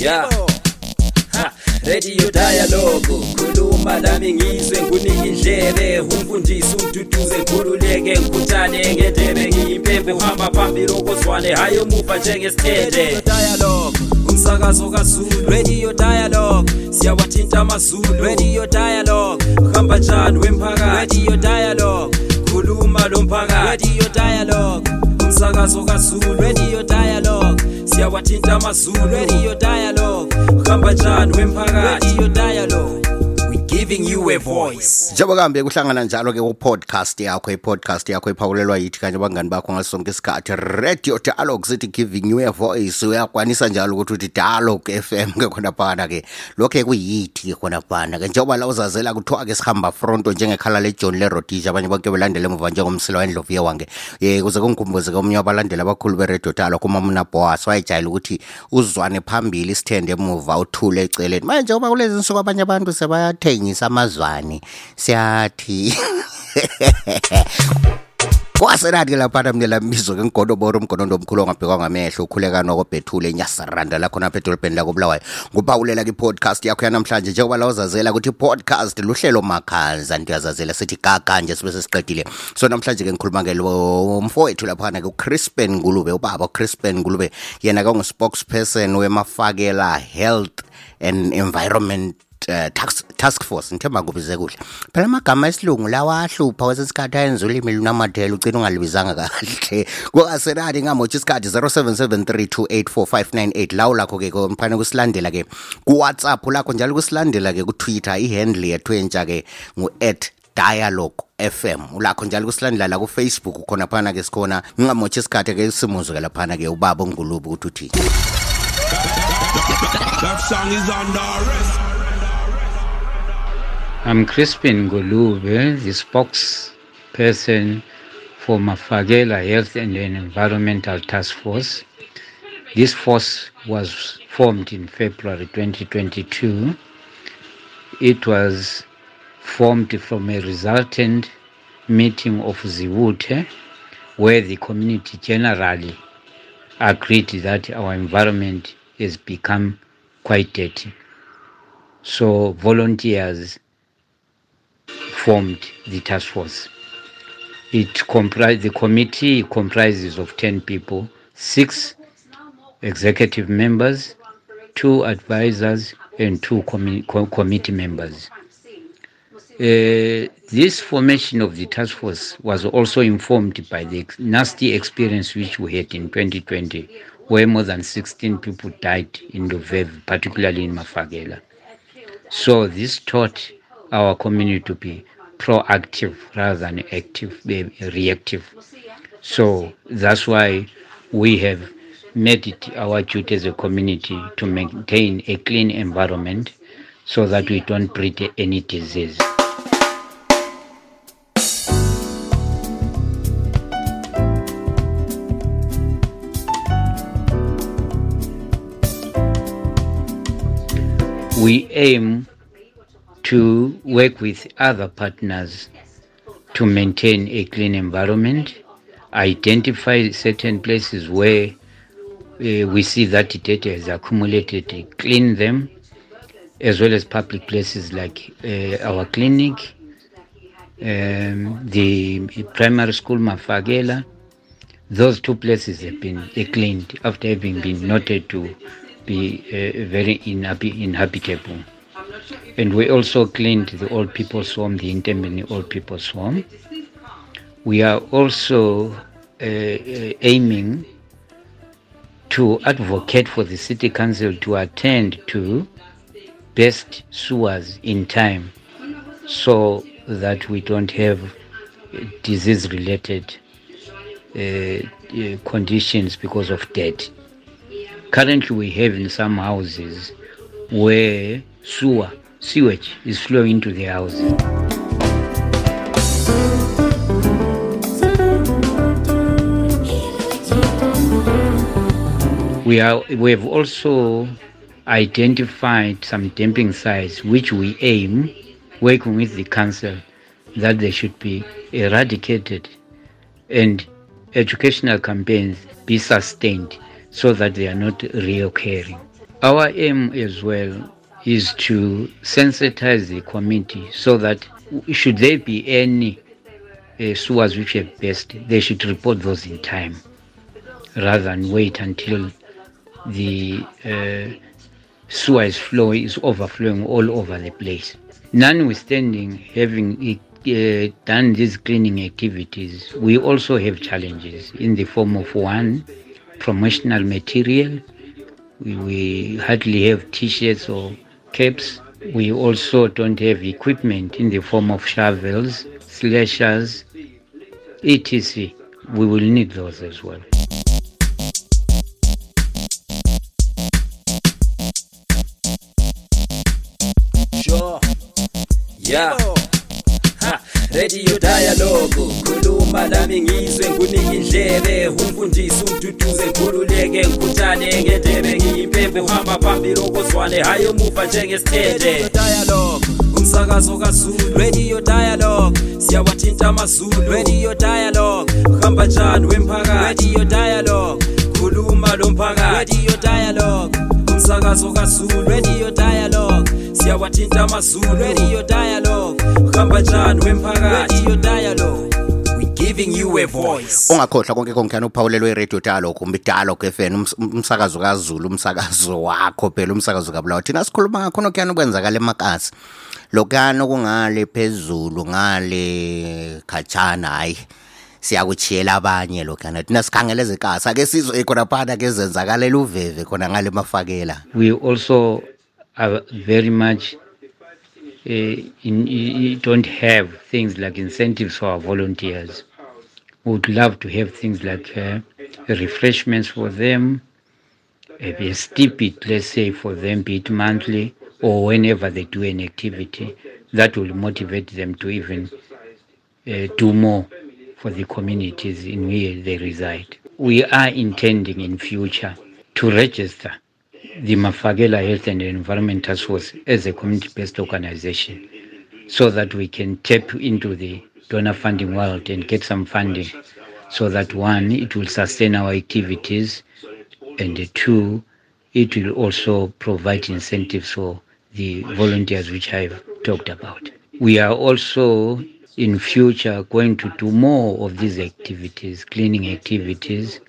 yeah Ha, radio dialogue. Khuluma nami ngizwe ngunike indlebe umfundisi umduduze ngikhululeke ngikhuthane ngendebe. Ngiyimpembe uhamba phambili okozwane. Hayi omuva njengesithende. Dialogue. Umsakazo kazulu. Radio dialogue. Siyawathinta amazulu. Radio dialogue. Hamba njani wemphakathi? Radio dialogue. Khuluma lo mphakathi. Radio dialogue. Umsakazo kazulu. Radio dialogue siyawathinta amazulu. Radio dialogue. Hamba njani wemphakathi? Radio dialogue giving you a voice. Njengoba kambe kuhlangana njalo ke ku-podcast yakho i-podcast yakho iphawulelwa yithi kanye abangani bakho ngaso sonke isikhathi radio dialogue sithi giving you a voice. Uyakwanisa njalo ukuthi uthi dialogue f ke khona ke. Lokho kuyithi ke khona ke. Njengoba la uzazela kuthiwa ke sihamba fronto njengekhala lejohn lerodisha abanye bonke belandela emuva njengomsila wendlovu wange. Um kuze kungikhumbuze ke omunye wabalandeli abakhulu beradio dialogue umamuna boas wayejayela ukuthi uzwane phambili isithende emuva uthule eceleni. Manje njengoba kulezi nsuku abanye abantu sebayathengisa amazwane siyathi. Kwasenati ke laphana mnela mbizo ke ngigonobora umgonondo omkhulu ongabhekwa ngamehlo ukhuleka nokobhethule enyasaranda lakhona apha edolobheni lakobulawayo. Ngubawulela ke-podcast yakho yanamhlanje njengoba la uzazela ukuthi i-podcast luhlelo makhanza ndiyazazela sithi gaga nje sibe sesiqedile. So namhlanje ke ngikhuluma ke lo mfowethu laphana ke ucrispin Ngulube ubaba ucrispin Ngulube. Yena ke ungu-spokesperson wemafakela health and environment uh, task, task force ngithemba kubize kuhle. Phela amagama esilungu lawa ahlupha kwesesikhathi ayenza ulimi lunamathela ugcina ungalibizanga kahle. Kwasenati ngamotsha isikhathi 0773284598 lawo lakho-ke mphane kusilandela ke kuwhatsapp lakho njalo kusilandela ke kutwitter. Ihandle yethu entsha-ke ngu-at dialogue FM ulakho njalo kusilandela la ku-Facebook khona phana ke sikhona. Ngingamotsha isikhathi ke simuzwe laphana ke ubaba ungulubi ukuthi uthini. That song is under arrest. I'm Crispin Ngulube, the spokesperson for Mafagela Health and Environmental Task Force. This force was formed in February 2022. It was formed from a resultant meeting of Ziwute, where the community generally agreed that our environment has become quite dirty. So volunteers formed the task force. It comprised the committee comprises of 10 people, six executive members, two advisors, and two commi- co- committee members. Uh, this formation of the task force was also informed by the nasty experience which we had in 2020, where more than 16 people died in Luveve, particularly in Mafagela. So this taught our community to be proactive rather than active, reactive. So that's why we have made it our duty as a community to maintain a clean environment so that we don't breed any disease. We aim to work with other partners to maintain a clean environment, identify certain places where uh, we see that data has accumulated, clean them, as well as public places like uh, our clinic, um, the primary school Mafagela. Those two places have been uh, cleaned after having been noted to be uh, very inhabi- inhabitable. And we also cleaned the old people's home, the Intembeni old people's home. We are also uh, uh, aiming to advocate for the city council to attend to best sewers in time so that we don't have disease related uh, uh, conditions because of debt. Currently, we have in some houses where sewer, sewage is flowing into the houses. We are we have also identified some dumping sites which we aim working with the council that they should be eradicated and educational campaigns be sustained so that they are not reoccurring. Our aim as well is to sensitize the community so that should there be any uh, sewers which have burst, they should report those in time rather than wait until the uh, sewer is is overflowing all over the place. Notwithstanding having uh, done these cleaning activities, we also have challenges in the form of one, promotional material. We, we hardly have t-shirts or caps. We also don't have equipment in the form of shovels, slashers, etc. We will need those as well. sure yeah radio dialogue. Khuluma nami ngizwe ngunike indlebe. Umfundisi umduduze ngikhululeke ngikhuthane ngendebe. Ngiyimpembe uhamba phambili okozwane. Hayi omuva njengesithethe dialogue. Umsakazo kaZulu. Radio dialogue. Siyawathinta amazulu. Radio dialogue. Uhamba njani wemphakathi? Radio dialogue. Khuluma lo mphakathi. Radio dialogue. Umsakazo kaZulu. Radio dialogue. Siyawathinta amazulu. Radio dialogue uhamba njani wemphakathi radio dialogue. We giving you a voice. Ungakhohlwa konke konkhana uphawulelwe iradio dialogue kumbe dialogue fm ums- umsakazo kazulu umsakazo wakho phela umsakazo kabulawa thina sikhuluma ngakho nokhuyana okwenzakala emakasi. Lokuyana okungale phezulu ngale khatshana hayi siyakuchiyela abanye lokhana thina sikhangele ezekasi ake sizwe khona phana ke zenzakalela uveve khona ngale mafakela. We also are very much in, i- don't have things like incentives for our volunteers. We would love to have things like uh, refreshments for them, a stipend, let's say, for them, be it monthly or whenever they do an activity. That will motivate them to even uh, do more for the communities in where they reside. We are intending in future to register the Mafagela Health and Environment Task Force as a community-based organization so that we can tap into the donor funding world and get some funding so that one, it will sustain our activities and two, it will also provide incentives for the volunteers which I've talked about. We are also in future going to do more of these activities, cleaning activities,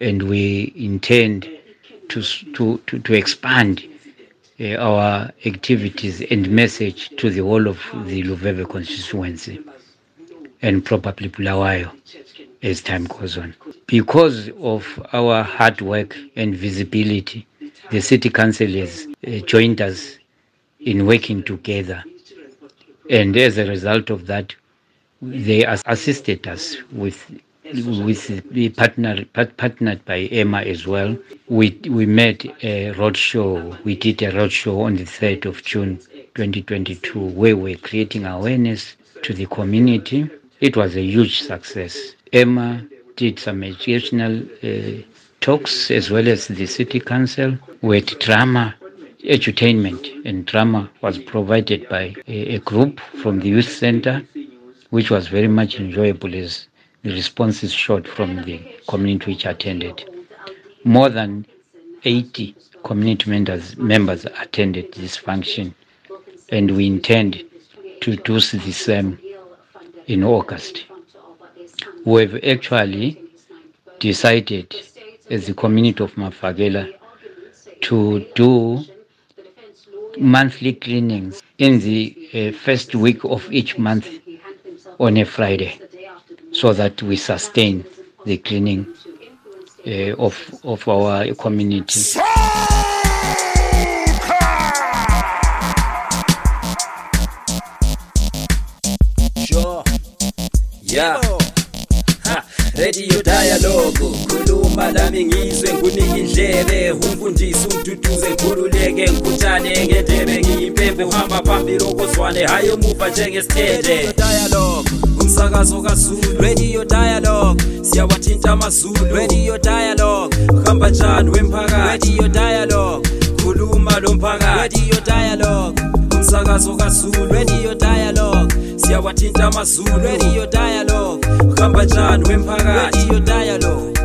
and we intend to, to, to, to expand uh, our activities and message to the whole of the Luveve constituency and probably Bulawayo as time goes on. Because of our hard work and visibility, the city council has uh, joined us in working together. And as a result of that, they assisted us with with the partner part- partnered by EMA as well. We we made a roadshow. We did a roadshow on the third of June, 2022, where we're creating awareness to the community. It was a huge success. EMA did some educational uh, talks as well as the city council with drama edutainment and drama was provided by a, a group from the youth center which was very much enjoyable as the is short from the community which attended. More than 80 community members, members attended this function, and we intend to do the same in August. We have actually decided as the community of Mafagela to do monthly cleanings in the uh, first week of each month on a Friday so that we sustain the cleaning uh, of, of our community. sure. Yeah. Radio dialogue. Khuluma nami ngizwe ngunike indlebe. Umfundisi umduduze ngikhululeke ngikhuthane ngendebe. Ngiyimpembe uhamba phambili okozwane. Hayi omuva njengesithethe dialogue umsakazo kaZulu radio dialogue. Siyawathinta amazulu radio dialogue. Uhamba njani wemphakathi? Radio dialogue. Khuluma lo mphakathi. Radio dialogue. Umsakazo kaZulu radio dialogue. Siyawathinta amazulu radio dialogue. Uhamba njani wemphakathi? Radio dialogue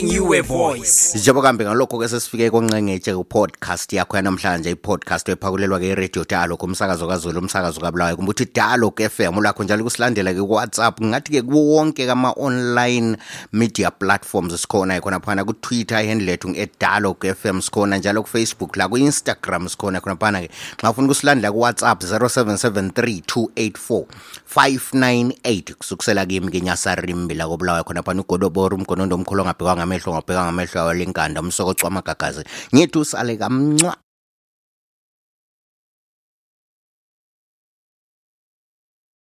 giving you a voice. Njengoba kambe ngalokho-ke sesifike konqengetshe ku-podcast yakho yanamhlanje i-podcast ephakulelwa-ke iradio dialog umsakazo kazulu umsakazo kabulawayo kumbe uthi dialog fm ulakho njalo kusilandela-ke ku-whatsapp ngathi-ke kuwonke kama-online media platforms sikhona. Khona phana ku-twitter ihandle lethu nge-dialog fm sikhona njalo kufacebook la ku-instagram sikhona. Khona phana-ke xa ufuna ukusilandela kuwhatsapp 0773 284 598 kusukusela kimi-ke nyasarimbi la kobulawayo khona phana ugodobora umgonondo omkhulu ongabhekwa ngamehlo ngabheka ngamehlo awalinkanda umsokocwa amagagazi ngithi usale kamncwa